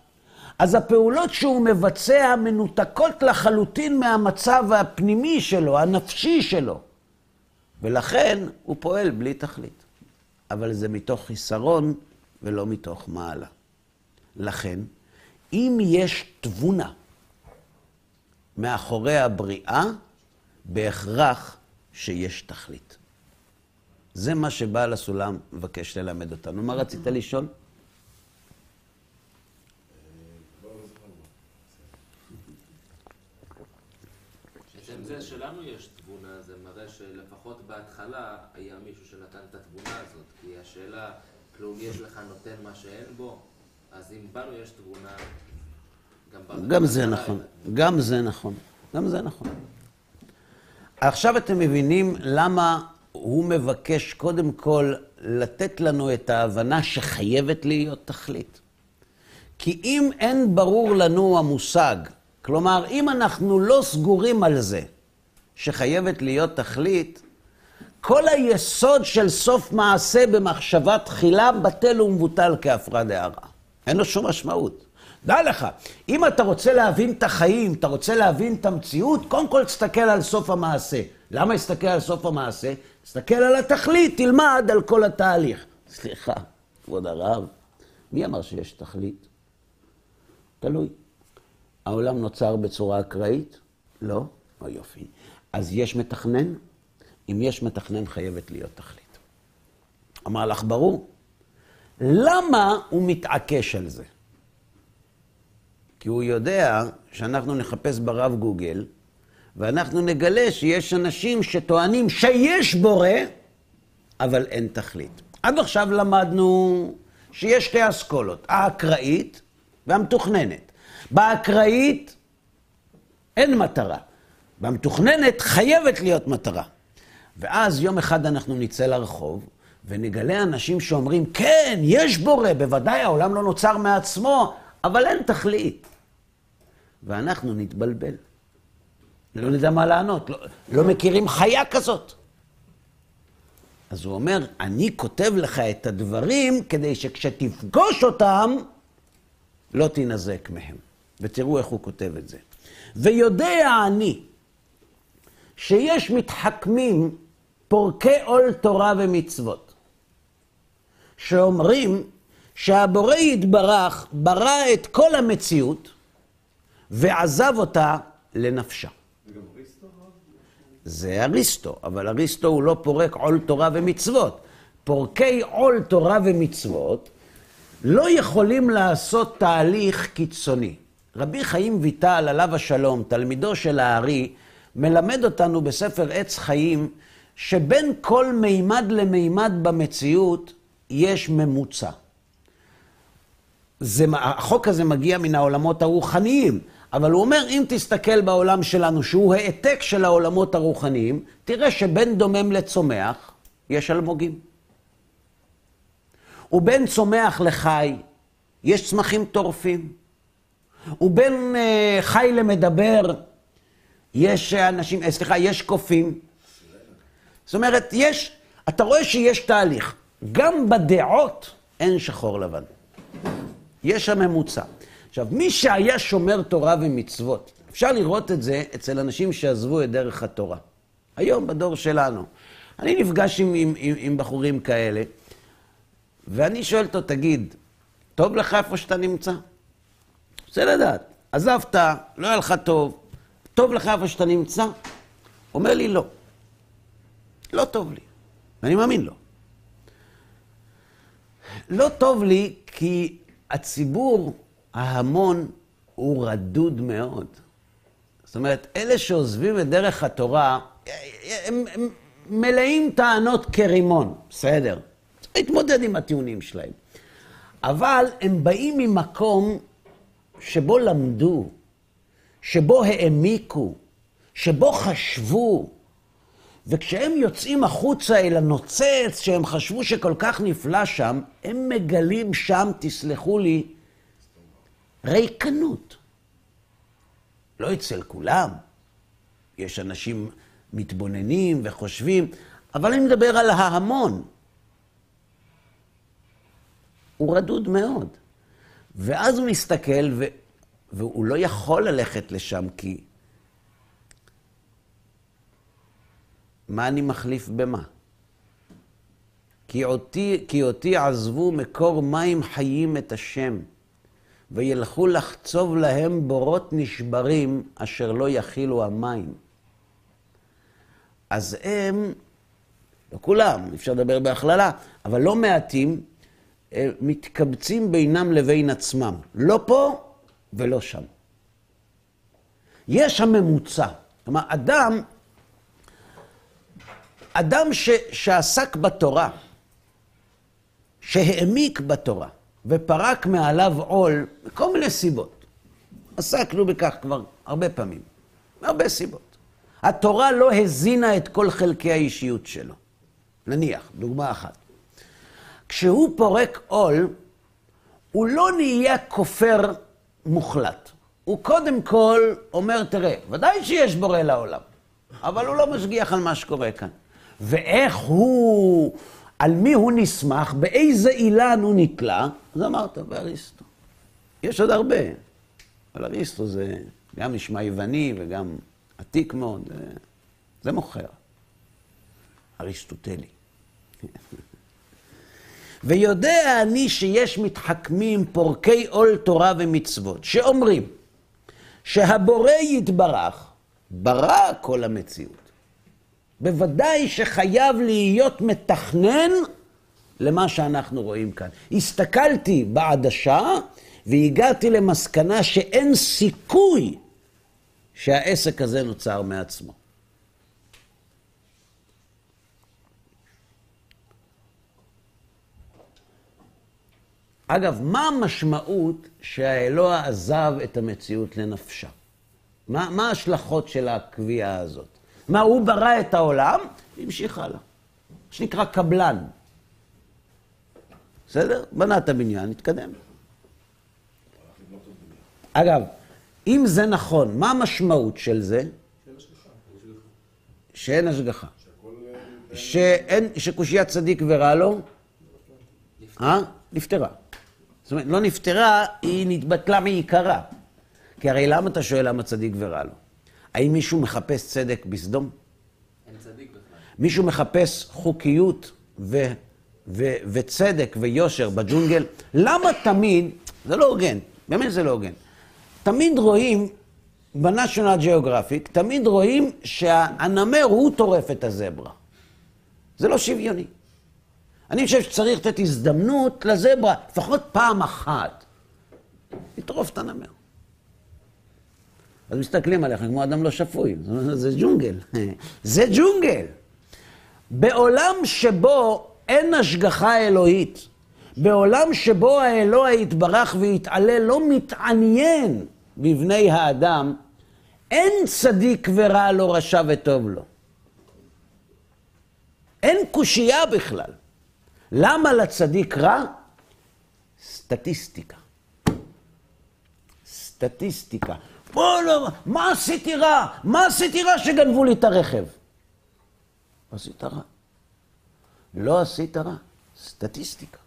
אז הפעולות שהוא מבצע מנותקות לחלוטין מהמצב הפנימי שלו, הנפשי שלו. ולכן הוא פועל בלי תכלית. אבל זה מתוך חיסרון ולא מתוך מעלה. לכן, אם יש תבונה מאחורי הבריאה, בהכרח שיש תכלית. זה מה שבעל הסולם מבקש ללמד אותנו. מה רצית לשאול? בעצם זה שלנו יש תבונה, זה מראה שלפחות בהתחלה היה מישהו שנתן את התבונה הזאת. כי השאלה, כלום יש לך נותן מה שאין בו, אז אם בנו יש תבונה, גם. גם זה נכון, גם זה נכון, גם זה נכון. עכשיו אתם מבינים למה הוא מבקש קודם כל לתת לנו את ההבנה שחייבת להיות תכלית. כי אם אין ברור לנו המושג, כלומר, אם אנחנו לא סגורים על זה שחייבת להיות תכלית, כל היסוד של סוף מעשה במחשבה תחילה בטל ומבוטל כהפרעה דהרה. אין לו שום משמעות. דע לך, אם אתה רוצה להבין את החיים, אתה רוצה להבין את המציאות, קודם כל תסתכל על סוף המעשה. למה תסתכל על סוף המעשה? תסתכל על התכלית, תלמד על כל התהליך. סליחה, כבוד הרב, מי אמר שיש תכלית? תלוי. העולם נוצר בצורה אקראית? לא? או יופי. אז יש מתכנן? אם יש מתכנן, חייבת להיות תכלית. אמר לך, ברור. למה הוא מתעקש על זה? כי הוא יודע שאנחנו נחפש ברב גוגל, ואנחנו נגלה שיש אנשים שטוענים שיש בורא, אבל אין תכלית. עד עכשיו למדנו שיש שתי אסכולות, האקראית והמתוכננת. באקראית אין מטרה, במתוכננת חייבת להיות מטרה. ואז יום אחד אנחנו נצא לרחוב, ונגלה אנשים שאומרים, כן, יש בורא, בוודאי העולם לא נוצר מעצמו, אבל אין תכלית. ואנחנו נתבלבל. לא נדע מה לענות, לא, לא מכירים חיה כזאת. אז הוא אומר, אני כותב לך את הדברים כדי שכשתפגוש אותם, לא תינזק מהם. ותראו איך הוא כותב את זה. ויודע אני שיש מתחכמים פורקי עול תורה ומצוות, שאומרים שהבורא יתברך ברא את כל המציאות ועזב אותה לנפשה. זה אריסטו, אבל אריסטו הוא לא פורק עול תורה ומצוות. פורקי עול תורה ומצוות לא יכולים לעשות תהליך קיצוני. רבי חיים ויטל, עליו השלום, תלמידו של הארי, מלמד אותנו בספר עץ חיים, שבין כל מימד למימד במציאות יש ממוצע. זה, החוק הזה מגיע מן העולמות הרוחניים, אבל הוא אומר, אם תסתכל בעולם שלנו, שהוא העתק של העולמות הרוחניים, תראה שבין דומם לצומח יש אלמוגים. ובין צומח לחי יש צמחים טורפים. ובין uh, חי למדבר יש אנשים, אה, סליחה, יש קופים. זאת אומרת, יש, אתה רואה שיש תהליך. גם בדעות אין שחור לבן. יש הממוצע. עכשיו, מי שהיה שומר תורה ומצוות, אפשר לראות את זה אצל אנשים שעזבו את דרך התורה. היום, בדור שלנו. אני נפגש עם, עם, עם, עם בחורים כאלה, ואני שואל אותו, תגיד, טוב לך איפה שאתה נמצא? רוצה לדעת. עזבת, לא היה לך טוב, טוב לך איפה שאתה נמצא? אומר לי, לא. לא טוב לי. ואני מאמין לו. לא טוב לי כי הציבור, ההמון, הוא רדוד מאוד. זאת אומרת, אלה שעוזבים את דרך התורה, הם, הם מלאים טענות כרימון, בסדר. צריך להתמודד עם הטיעונים שלהם. אבל הם באים ממקום שבו למדו, שבו העמיקו, שבו חשבו. וכשהם יוצאים החוצה אל הנוצץ, שהם חשבו שכל כך נפלא שם, הם מגלים שם, תסלחו לי, ריקנות. לא אצל כולם. יש אנשים מתבוננים וחושבים, אבל אני מדבר על ההמון. הוא רדוד מאוד. ואז הוא מסתכל, ו... והוא לא יכול ללכת לשם, כי... מה אני מחליף במה? כי אותי, כי אותי עזבו מקור מים חיים את השם. וילכו לחצוב להם בורות נשברים אשר לא יכילו המים. אז הם, לא כולם, אפשר לדבר בהכללה, אבל לא מעטים, אה, מתקבצים בינם לבין עצמם. לא פה ולא שם. יש הממוצע. כלומר, אדם, אדם ש, שעסק בתורה, שהעמיק בתורה, ופרק מעליו עול, מכל מיני סיבות. עסקנו בכך כבר הרבה פעמים, מהרבה סיבות. התורה לא הזינה את כל חלקי האישיות שלו. נניח, דוגמה אחת. כשהוא פורק עול, הוא לא נהיה כופר מוחלט. הוא קודם כל אומר, תראה, ודאי שיש בורא לעולם, אבל הוא לא משגיח על מה שקורה כאן. ואיך הוא, על מי הוא נסמך, באיזה אילן הוא נתלה, אז אמרת, באריסטו. יש עוד הרבה, אבל אריסטו זה גם נשמע יווני וגם עתיק מאוד, זה, זה מוכר. אריסטוטלי. ויודע אני שיש מתחכמים פורקי עול תורה ומצוות, שאומרים שהבורא יתברך, ברא כל המציאות. בוודאי שחייב להיות מתכנן למה שאנחנו רואים כאן. הסתכלתי בעדשה והגעתי למסקנה שאין סיכוי שהעסק הזה נוצר מעצמו. אגב, מה המשמעות שהאלוה עזב את המציאות לנפשה? מה, מה ההשלכות של הקביעה הזאת? מה, הוא ברא את העולם, והמשיך הלאה. מה שנקרא קבלן. בסדר? בנה את הבניין, התקדם. אגב, אם זה נכון, מה המשמעות של זה? שאין השגחה. שאין, שקושיית צדיק ורע לו? אה? נפטרה. זאת אומרת, לא נפטרה, היא נתבטלה מעיקרה. כי הרי למה אתה שואל למה צדיק ורע לו? האם מישהו מחפש צדק בסדום? אין צדיק בכלל. מישהו מחפש חוקיות ו, ו, וצדק ויושר בג'ונגל? למה תמיד, זה לא הוגן, באמת זה לא הוגן. תמיד רואים, בנשיונל ג'אוגרפיק, תמיד רואים שהנמר הוא טורף את הזברה. זה לא שוויוני. אני חושב שצריך לתת הזדמנות לזברה, לפחות פעם אחת, לטרוף את הנמר. אז מסתכלים עליך כמו אדם לא שפוי, זה ג'ונגל, זה ג'ונגל. בעולם שבו אין השגחה אלוהית, בעולם שבו האלוה יתברך ויתעלה לא מתעניין בבני האדם, אין צדיק ורע לו, רשע וטוב לו. אין קושייה בכלל. למה לצדיק רע? סטטיסטיקה. סטטיסטיקה. בוא, לא, מה עשיתי רע? מה עשיתי רע שגנבו לי את הרכב? עשית רע. לא עשית רע. סטטיסטיקה.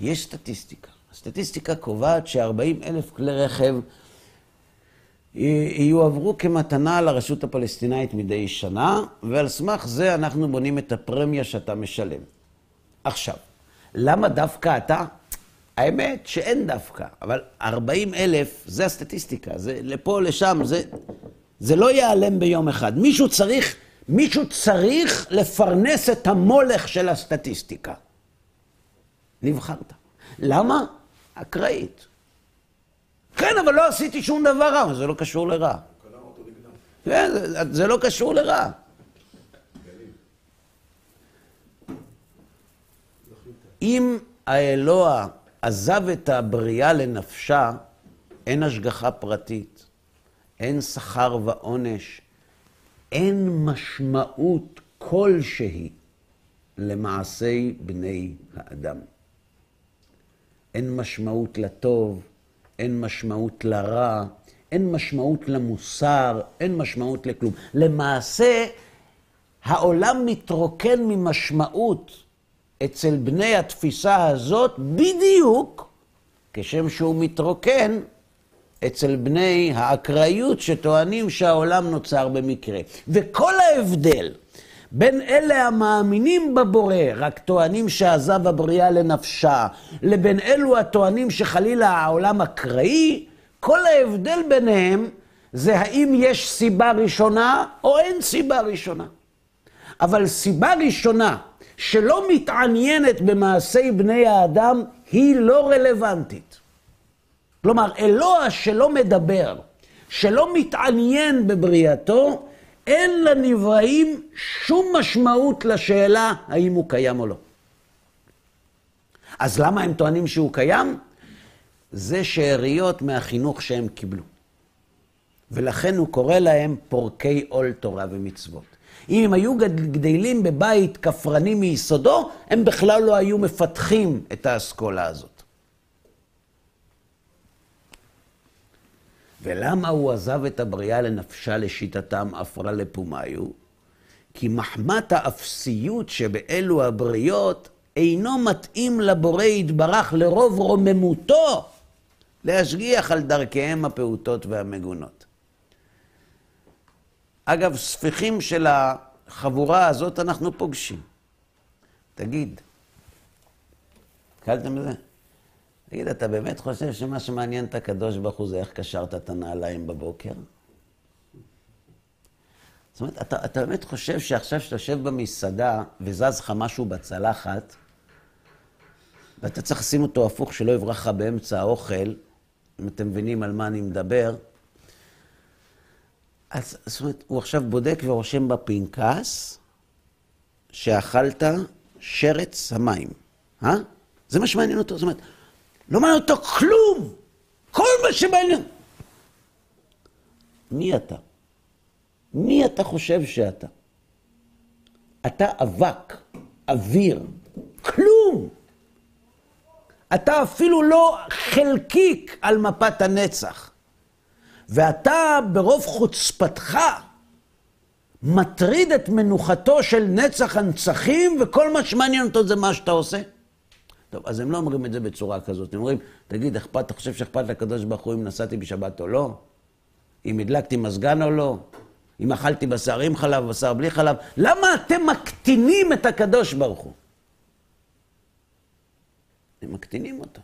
יש סטטיסטיקה. הסטטיסטיקה קובעת ש-40 אלף כלי רכב יועברו כמתנה לרשות הפלסטינאית מדי שנה, ועל סמך זה אנחנו בונים את הפרמיה שאתה משלם. עכשיו, למה דווקא אתה? האמת שאין דווקא, אבל 40 אלף זה הסטטיסטיקה, זה לפה, לשם, זה, זה לא ייעלם ביום אחד. מישהו צריך, מישהו צריך לפרנס את המולך של הסטטיסטיקה. נבחרת. למה? אקראית. כן, אבל לא עשיתי שום דבר רע, זה לא קשור לרע. כן, זה, זה לא קשור לרע. אם האלוה עזב את הבריאה לנפשה, אין השגחה פרטית, אין שכר ועונש, אין משמעות כלשהי למעשי בני האדם. אין משמעות לטוב, אין משמעות לרע, אין משמעות למוסר, אין משמעות לכלום. למעשה, העולם מתרוקן ממשמעות אצל בני התפיסה הזאת בדיוק כשם שהוא מתרוקן אצל בני האקראיות שטוענים שהעולם נוצר במקרה. וכל ההבדל בין אלה המאמינים בבורא, רק טוענים שעזב הבריאה לנפשה, לבין אלו הטוענים שחלילה העולם אקראי, כל ההבדל ביניהם זה האם יש סיבה ראשונה או אין סיבה ראשונה. אבל סיבה ראשונה שלא מתעניינת במעשי בני האדם היא לא רלוונטית. כלומר, אלוה שלא מדבר, שלא מתעניין בבריאתו, אין לנבראים שום משמעות לשאלה האם הוא קיים או לא. אז למה הם טוענים שהוא קיים? זה שאריות מהחינוך שהם קיבלו. ולכן הוא קורא להם פורקי עול תורה ומצוות. אם הם היו גדלים בבית כפרני מיסודו, הם בכלל לא היו מפתחים את האסכולה הזאת. ולמה הוא עזב את הבריאה לנפשה לשיטתם אפרה לפומיו? כי מחמת האפסיות שבאלו הבריות אינו מתאים לבורא יתברך לרוב רוממותו להשגיח על דרכיהם הפעוטות והמגונות. אגב, ספיחים של החבורה הזאת אנחנו פוגשים. תגיד, קלתם בזה? תגיד, אתה באמת חושב שמה שמעניין את הקדוש ברוך הוא זה איך קשרת את הנעליים בבוקר? זאת אומרת, אתה, אתה באמת חושב שעכשיו שאתה יושב במסעדה וזז לך משהו בצלחת, ואתה צריך לשים אותו הפוך שלא יברח לך באמצע האוכל, אם אתם מבינים על מה אני מדבר, אז זאת אומרת, הוא עכשיו בודק ורושם בפנקס שאכלת שרץ המים, אה? זה מה שמעניין אותו, זאת אומרת, לא מעניין אותו כלום! כל מה שמעניין... מי אתה? מי אתה חושב שאתה? אתה אבק, אוויר, כלום! אתה אפילו לא חלקיק על מפת הנצח. ואתה ברוב חוצפתך מטריד את מנוחתו של נצח הנצחים, וכל מה שמעניין אותו זה מה שאתה עושה? טוב, אז הם לא אומרים את זה בצורה כזאת. הם אומרים, תגיד, אכפת, אתה חושב שאכפת לקדוש ברוך הוא אם נסעתי בשבת או לא? אם הדלקתי מזגן או לא? אם אכלתי בשר עם חלב, בשר בלי חלב? למה אתם מקטינים את הקדוש ברוך הוא? הם מקטינים אותו.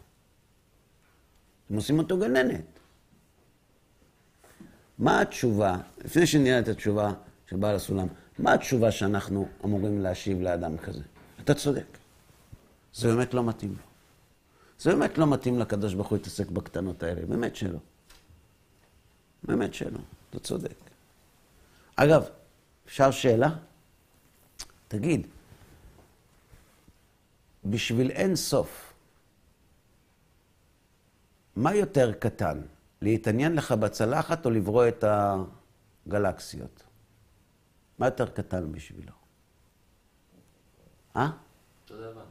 הם עושים אותו גננת. מה התשובה, לפני שנראה את התשובה של בעל הסולם, מה התשובה שאנחנו אמורים להשיב לאדם כזה? אתה צודק. זה באמת לא מתאים לו. זה באמת לא מתאים לקדוש ברוך הוא להתעסק בקטנות האלה, באמת שלא. באמת שלא, אתה צודק. אגב, אפשר שאלה? תגיד, בשביל אין סוף, מה יותר קטן? להתעניין לך בצלחת או לברוא את הגלקסיות? מה יותר קטן בשבילו? אה? אותו דבר.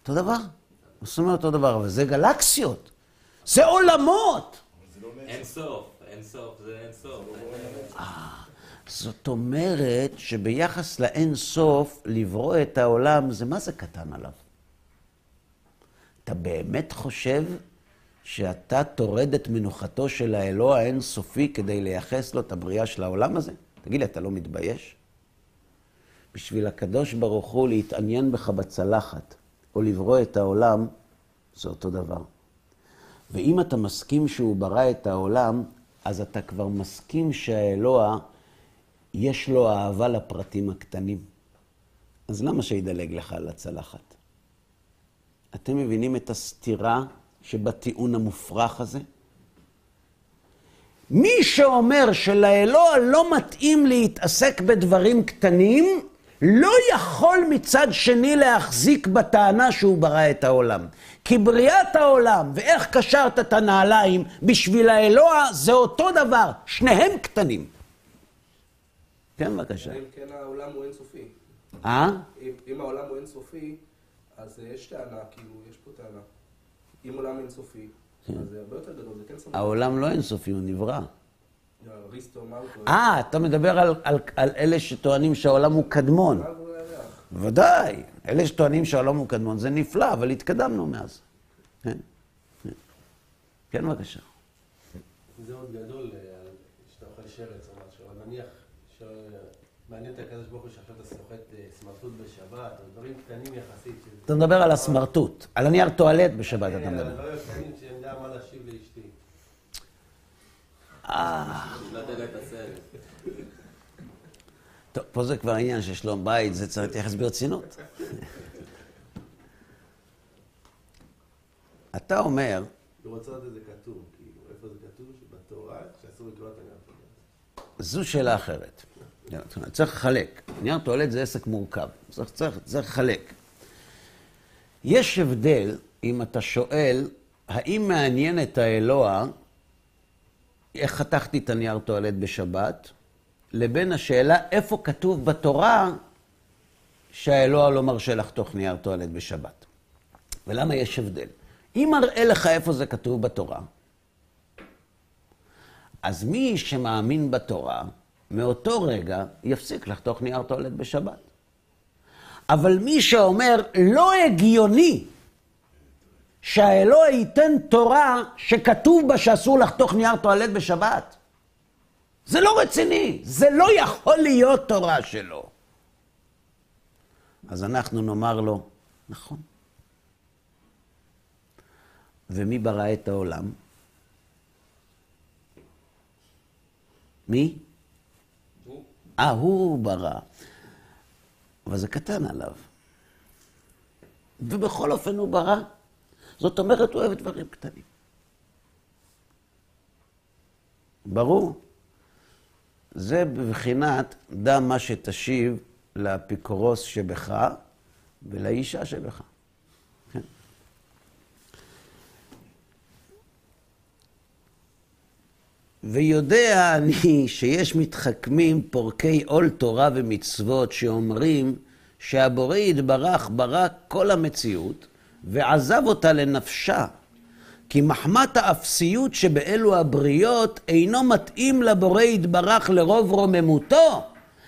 אותו דבר? זאת אומרת אותו דבר, אבל זה גלקסיות. זה עולמות. אין סוף, אין סוף, זה אין סוף. זאת אומרת שביחס לאין סוף, לברוא את העולם, זה מה זה קטן עליו? אתה באמת חושב שאתה טורד את מנוחתו של האלוה האינסופי כדי לייחס לו את הבריאה של העולם הזה? תגיד לי, אתה לא מתבייש? בשביל הקדוש ברוך הוא להתעניין בך בצלחת, או לברוא את העולם, זה אותו דבר. ואם אתה מסכים שהוא ברא את העולם, אז אתה כבר מסכים שהאלוה, יש לו אהבה לפרטים הקטנים. אז למה שידלג לך על הצלחת? אתם מבינים את הסתירה שבטיעון המופרך הזה? מי שאומר שלאלוה לא מתאים להתעסק בדברים קטנים, לא יכול מצד שני להחזיק בטענה שהוא ברא את העולם. כי בריאת העולם ואיך קשרת את הנעליים בשביל האלוה זה אותו דבר, שניהם קטנים. כן, בבקשה. אם כן העולם הוא אינסופי. אה? אם, העולם הוא אינסופי, אז אה, יש טענה, כאילו, יש פה טענה. אם עולם אינסופי, אז זה הרבה יותר גדול, זה כן סמכות. העולם לא אינסופי, הוא נברא. טוען? אה, אתה מדבר על, על, על אלה שטוענים שהעולם הוא קדמון. ודאי, אלה שטוענים שהעולם הוא קדמון, זה נפלא, אבל התקדמנו מאז. כן, כן. כן, בבקשה. זה עוד גדול, אה, שאתה אוכל שרץ או משהו, אבל נניח. מעניין את הקדוש ברוך הוא שעכשיו אתה סוחט אה, סמרטוט בשבת, או דברים קטנים יחסית. אתה מדבר על הסמרטוט, על הנייר טואלט בשבת אתה כן, על מדבר. הדברים הקטנים שאני יודע מה להשיב לאשתי. לא הסרט. טוב, פה זה כבר עניין של שלום בית, זה צריך להתייחס ברצינות. אתה אומר, הוא רוצה לדעת את זה כתוב, כאילו, איפה זה כתוב? שבתורה, שאסור לקרוא את. זו שאלה אחרת. צריך לחלק. נייר טואלט זה עסק מורכב. צריך, צריך, צריך לחלק. יש הבדל אם אתה שואל, האם מעניין את האלוה איך חתכתי את הנייר טואלט בשבת, לבין השאלה איפה כתוב בתורה שהאלוה לא מרשה לחתוך נייר טואלט בשבת. ולמה יש הבדל? אם מראה לך איפה זה כתוב בתורה, אז מי שמאמין בתורה, מאותו רגע יפסיק לחתוך נייר טואלט בשבת. אבל מי שאומר, לא הגיוני שהאלוה ייתן תורה שכתוב בה שאסור לחתוך נייר טואלט בשבת. זה לא רציני, זה לא יכול להיות תורה שלו. אז אנחנו נאמר לו, נכון. ומי ברא את העולם? מי? אה, הוא ברא. אבל זה קטן עליו. ובכל אופן הוא ברא. זאת אומרת, הוא אוהב דברים קטנים. ברור. זה בבחינת דע מה שתשיב לאפיקורוס שבך ולאישה שבך. ויודע אני שיש מתחכמים פורקי עול תורה ומצוות שאומרים שהבורא יתברך ברא כל המציאות ועזב אותה לנפשה. כי מחמת האפסיות שבאלו הבריות אינו מתאים לבורא יתברך לרוב רוממותו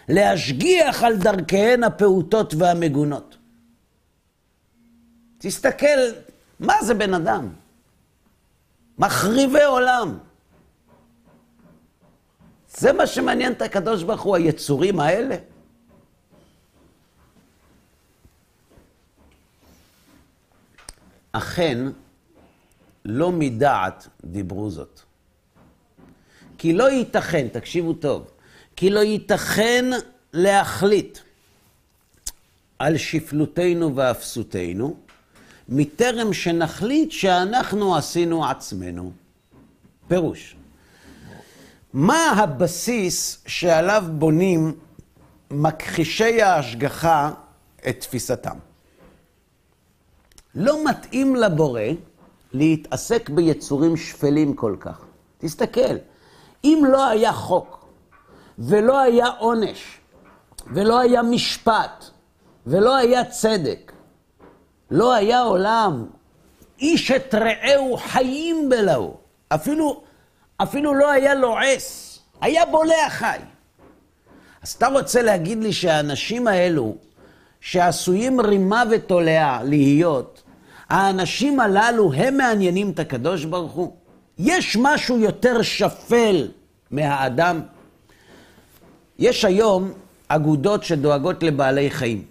להשגיח על דרכיהן הפעוטות והמגונות. תסתכל, מה זה בן אדם? מחריבי עולם. זה מה שמעניין את הקדוש ברוך הוא, היצורים האלה. אכן, לא מדעת דיברו זאת. כי לא ייתכן, תקשיבו טוב, כי לא ייתכן להחליט על שפלותנו ואפסותנו, מטרם שנחליט שאנחנו עשינו עצמנו. פירוש. מה הבסיס שעליו בונים מכחישי ההשגחה את תפיסתם? לא מתאים לבורא להתעסק ביצורים שפלים כל כך. תסתכל, אם לא היה חוק, ולא היה עונש, ולא היה משפט, ולא היה צדק, לא היה עולם, איש את רעהו חיים בלעו. אפילו, אפילו לא היה לועס, היה בולע חי. אז אתה רוצה להגיד לי שהאנשים האלו, שעשויים רימה ותולעה להיות, האנשים הללו הם מעניינים את הקדוש ברוך הוא? יש משהו יותר שפל מהאדם? יש היום אגודות שדואגות לבעלי חיים.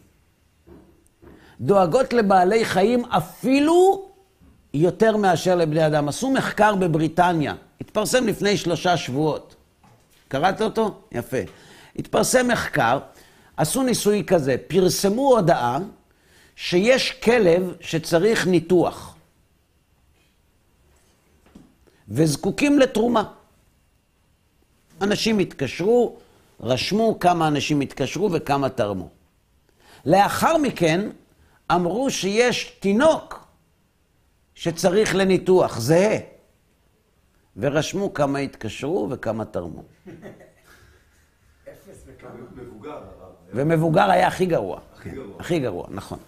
דואגות לבעלי חיים אפילו יותר מאשר לבני אדם. עשו מחקר בבריטניה, התפרסם לפני שלושה שבועות. קראת אותו? יפה. התפרסם מחקר, עשו ניסוי כזה, פרסמו הודעה שיש כלב שצריך ניתוח, וזקוקים לתרומה. אנשים התקשרו, רשמו כמה אנשים התקשרו וכמה תרמו. לאחר מכן אמרו שיש תינוק שצריך לניתוח, זהה. ורשמו כמה התקשרו וכמה תרמו. מבוגר, הרב. ומבוגר היה הכי גרוע. הכי גרוע. הכי גרוע, נכון.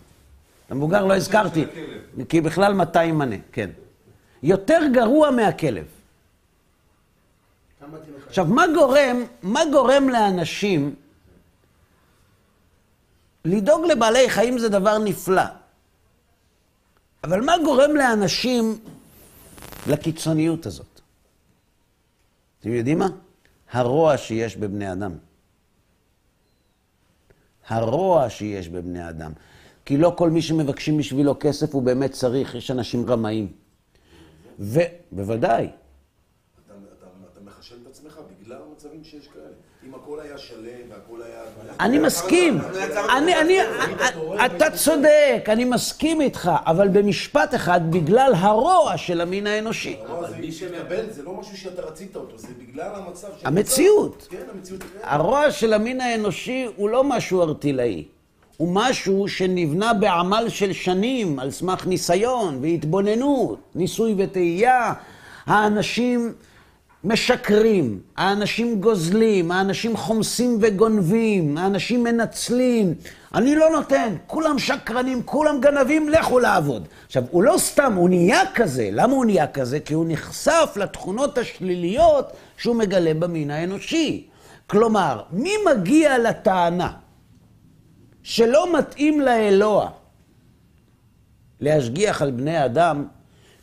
המבוגר לא הזכרתי. כי בכלל 200 מנה, כן. יותר גרוע מהכלב. עכשיו, מה גורם, מה גורם לאנשים לדאוג לבעלי חיים זה דבר נפלא. אבל מה גורם לאנשים לקיצוניות הזאת? אתם יודעים מה? הרוע שיש בבני אדם. הרוע שיש בבני אדם. כי לא כל מי שמבקשים בשבילו כסף הוא באמת צריך, יש אנשים רמאים. ובוודאי, אתה, אתה, אתה מחשל את עצמך בגלל המצבים שיש כאלה. אם הכל היה שלם והכל היה... אני מסכים, אני, אני, אתה צודק, אני מסכים איתך, אבל במשפט אחד, בגלל הרוע של המין האנושי. הרוע הזה מתקבל, זה לא משהו שאתה רצית אותו, זה בגלל המצב של... המציאות. כן, המציאות. הרוע של המין האנושי הוא לא משהו ארטילאי, הוא משהו שנבנה בעמל של שנים, על סמך ניסיון והתבוננות, ניסוי וטעייה. האנשים משקרים, האנשים גוזלים, האנשים חומסים וגונבים, האנשים מנצלים. אני לא נותן, כולם שקרנים, כולם גנבים, לכו לעבוד. עכשיו, הוא לא סתם, הוא נהיה כזה. למה הוא נהיה כזה? כי הוא נחשף לתכונות השליליות שהוא מגלה במין האנושי. כלומר, מי מגיע לטענה שלא מתאים לאלוה להשגיח על בני אדם?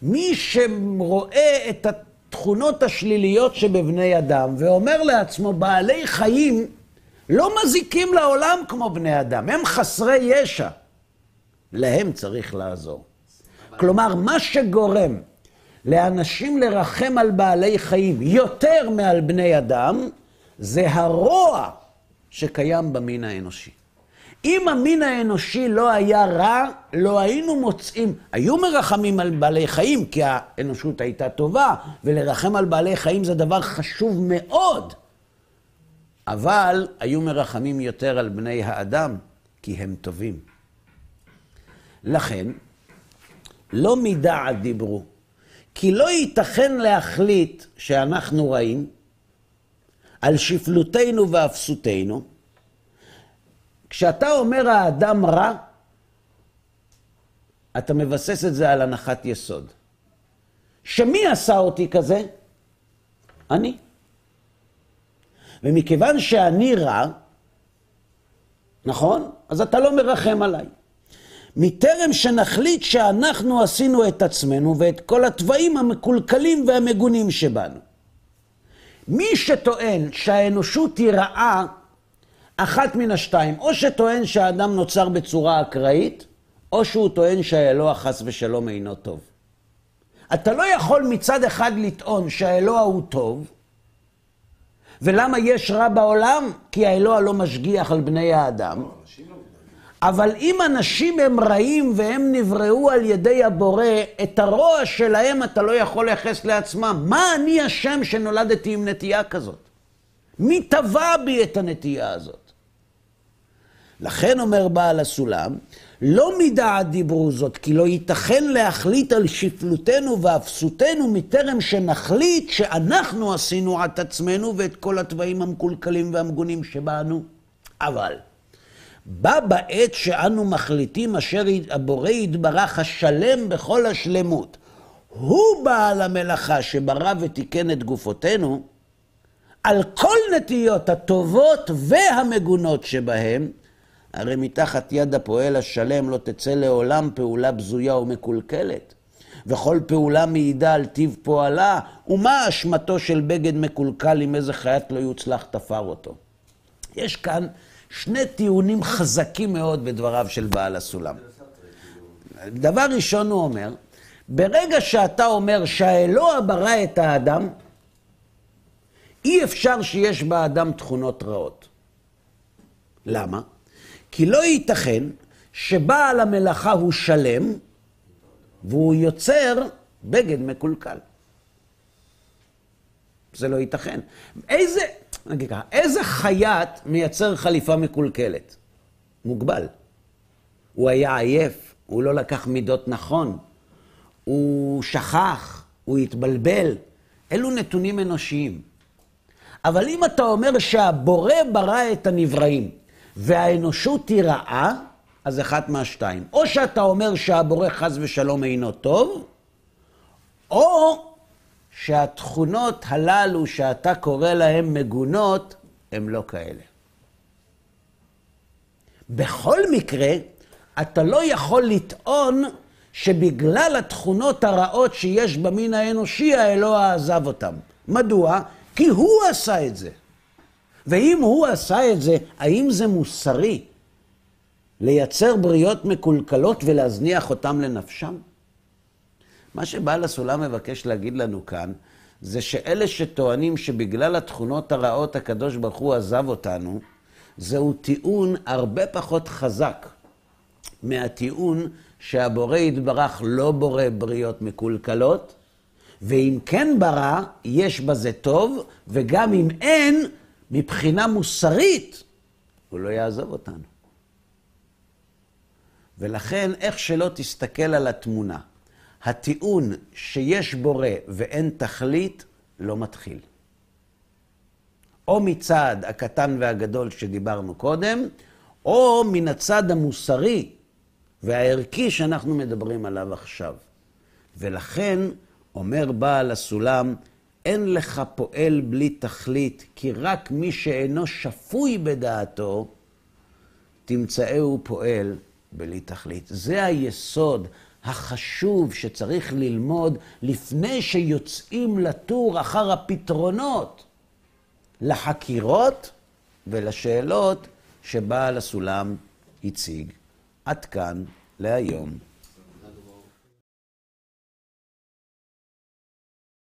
מי שרואה את התכונות השליליות שבבני אדם ואומר לעצמו, בעלי חיים לא מזיקים לעולם כמו בני אדם, הם חסרי ישע. להם צריך לעזור. כלומר, מה שגורם לאנשים לרחם על בעלי חיים יותר מעל בני אדם, זה הרוע שקיים במין האנושי. אם המין האנושי לא היה רע, לא היינו מוצאים, היו מרחמים על בעלי חיים, כי האנושות הייתה טובה, ולרחם על בעלי חיים זה דבר חשוב מאוד. אבל היו מרחמים יותר על בני האדם, כי הם טובים. לכן, לא מדעת דיברו, כי לא ייתכן להחליט שאנחנו רעים על שפלותנו ואפסותנו. כשאתה אומר האדם רע, אתה מבסס את זה על הנחת יסוד. שמי עשה אותי כזה? אני. ומכיוון שאני רע, נכון? אז אתה לא מרחם עליי. מטרם שנחליט שאנחנו עשינו את עצמנו ואת כל התוואים המקולקלים והמגונים שבנו. מי שטוען שהאנושות היא רעה, אחת מן השתיים, או שטוען שהאדם נוצר בצורה אקראית, או שהוא טוען שהאלוה חס ושלום אינו טוב. אתה לא יכול מצד אחד לטעון שהאלוה הוא טוב, ולמה יש רע בעולם? כי האלוה לא משגיח על בני האדם. אבל אם אנשים הם רעים והם נבראו על ידי הבורא, את הרוע שלהם אתה לא יכול לייחס לעצמם. מה אני אשם שנולדתי עם נטייה כזאת? מי טבע בי את הנטייה הזאת? לכן אומר בעל הסולם, לא מדעת דיברו זאת, כי לא ייתכן להחליט על שפלותנו ואפסותנו מטרם שנחליט שאנחנו עשינו את עצמנו ואת כל התוואים המקולקלים והמגונים שבאנו. אבל, בה בעת שאנו מחליטים אשר הבורא יתברך השלם בכל השלמות, הוא בעל המלאכה שברא ותיקן את גופותינו, על כל נטיות הטובות והמגונות שבהם, הרי מתחת יד הפועל השלם לא תצא לעולם פעולה בזויה ומקולקלת. וכל פעולה מעידה על טיב פועלה, ומה אשמתו של בגד מקולקל אם איזה חיית לא יוצלח תפר אותו. יש כאן שני טיעונים חזקים מאוד בדבריו של בעל הסולם. דבר ראשון הוא אומר, ברגע שאתה אומר שהאלוה ברא את האדם, אי אפשר שיש באדם תכונות רעות. למה? כי לא ייתכן שבעל המלאכה הוא שלם והוא יוצר בגד מקולקל. זה לא ייתכן. איזה, נגיד ככה, איזה חייט מייצר חליפה מקולקלת? מוגבל. הוא היה עייף, הוא לא לקח מידות נכון, הוא שכח, הוא התבלבל. אלו נתונים אנושיים. אבל אם אתה אומר שהבורא ברא את הנבראים, והאנושות היא רעה, אז אחת מהשתיים. או שאתה אומר שהבורא חס ושלום אינו טוב, או שהתכונות הללו שאתה קורא להן מגונות, הן לא כאלה. בכל מקרה, אתה לא יכול לטעון שבגלל התכונות הרעות שיש במין האנושי, האלוה עזב אותם. מדוע? כי הוא עשה את זה. ואם הוא עשה את זה, האם זה מוסרי לייצר בריות מקולקלות ולהזניח אותם לנפשם? מה שבעל הסולם מבקש להגיד לנו כאן, זה שאלה שטוענים שבגלל התכונות הרעות הקדוש ברוך הוא עזב אותנו, זהו טיעון הרבה פחות חזק מהטיעון שהבורא יתברך לא בורא בריות מקולקלות, ואם כן ברא, יש בזה טוב, וגם אם אין, מבחינה מוסרית, הוא לא יעזוב אותנו. ולכן, איך שלא תסתכל על התמונה, הטיעון שיש בורא ואין תכלית, לא מתחיל. או מצד הקטן והגדול שדיברנו קודם, או מן הצד המוסרי והערכי שאנחנו מדברים עליו עכשיו. ולכן, אומר בעל הסולם, אין לך פועל בלי תכלית, כי רק מי שאינו שפוי בדעתו, תמצאהו פועל בלי תכלית. זה היסוד החשוב שצריך ללמוד לפני שיוצאים לטור אחר הפתרונות לחקירות ולשאלות שבעל הסולם הציג. עד כאן להיום.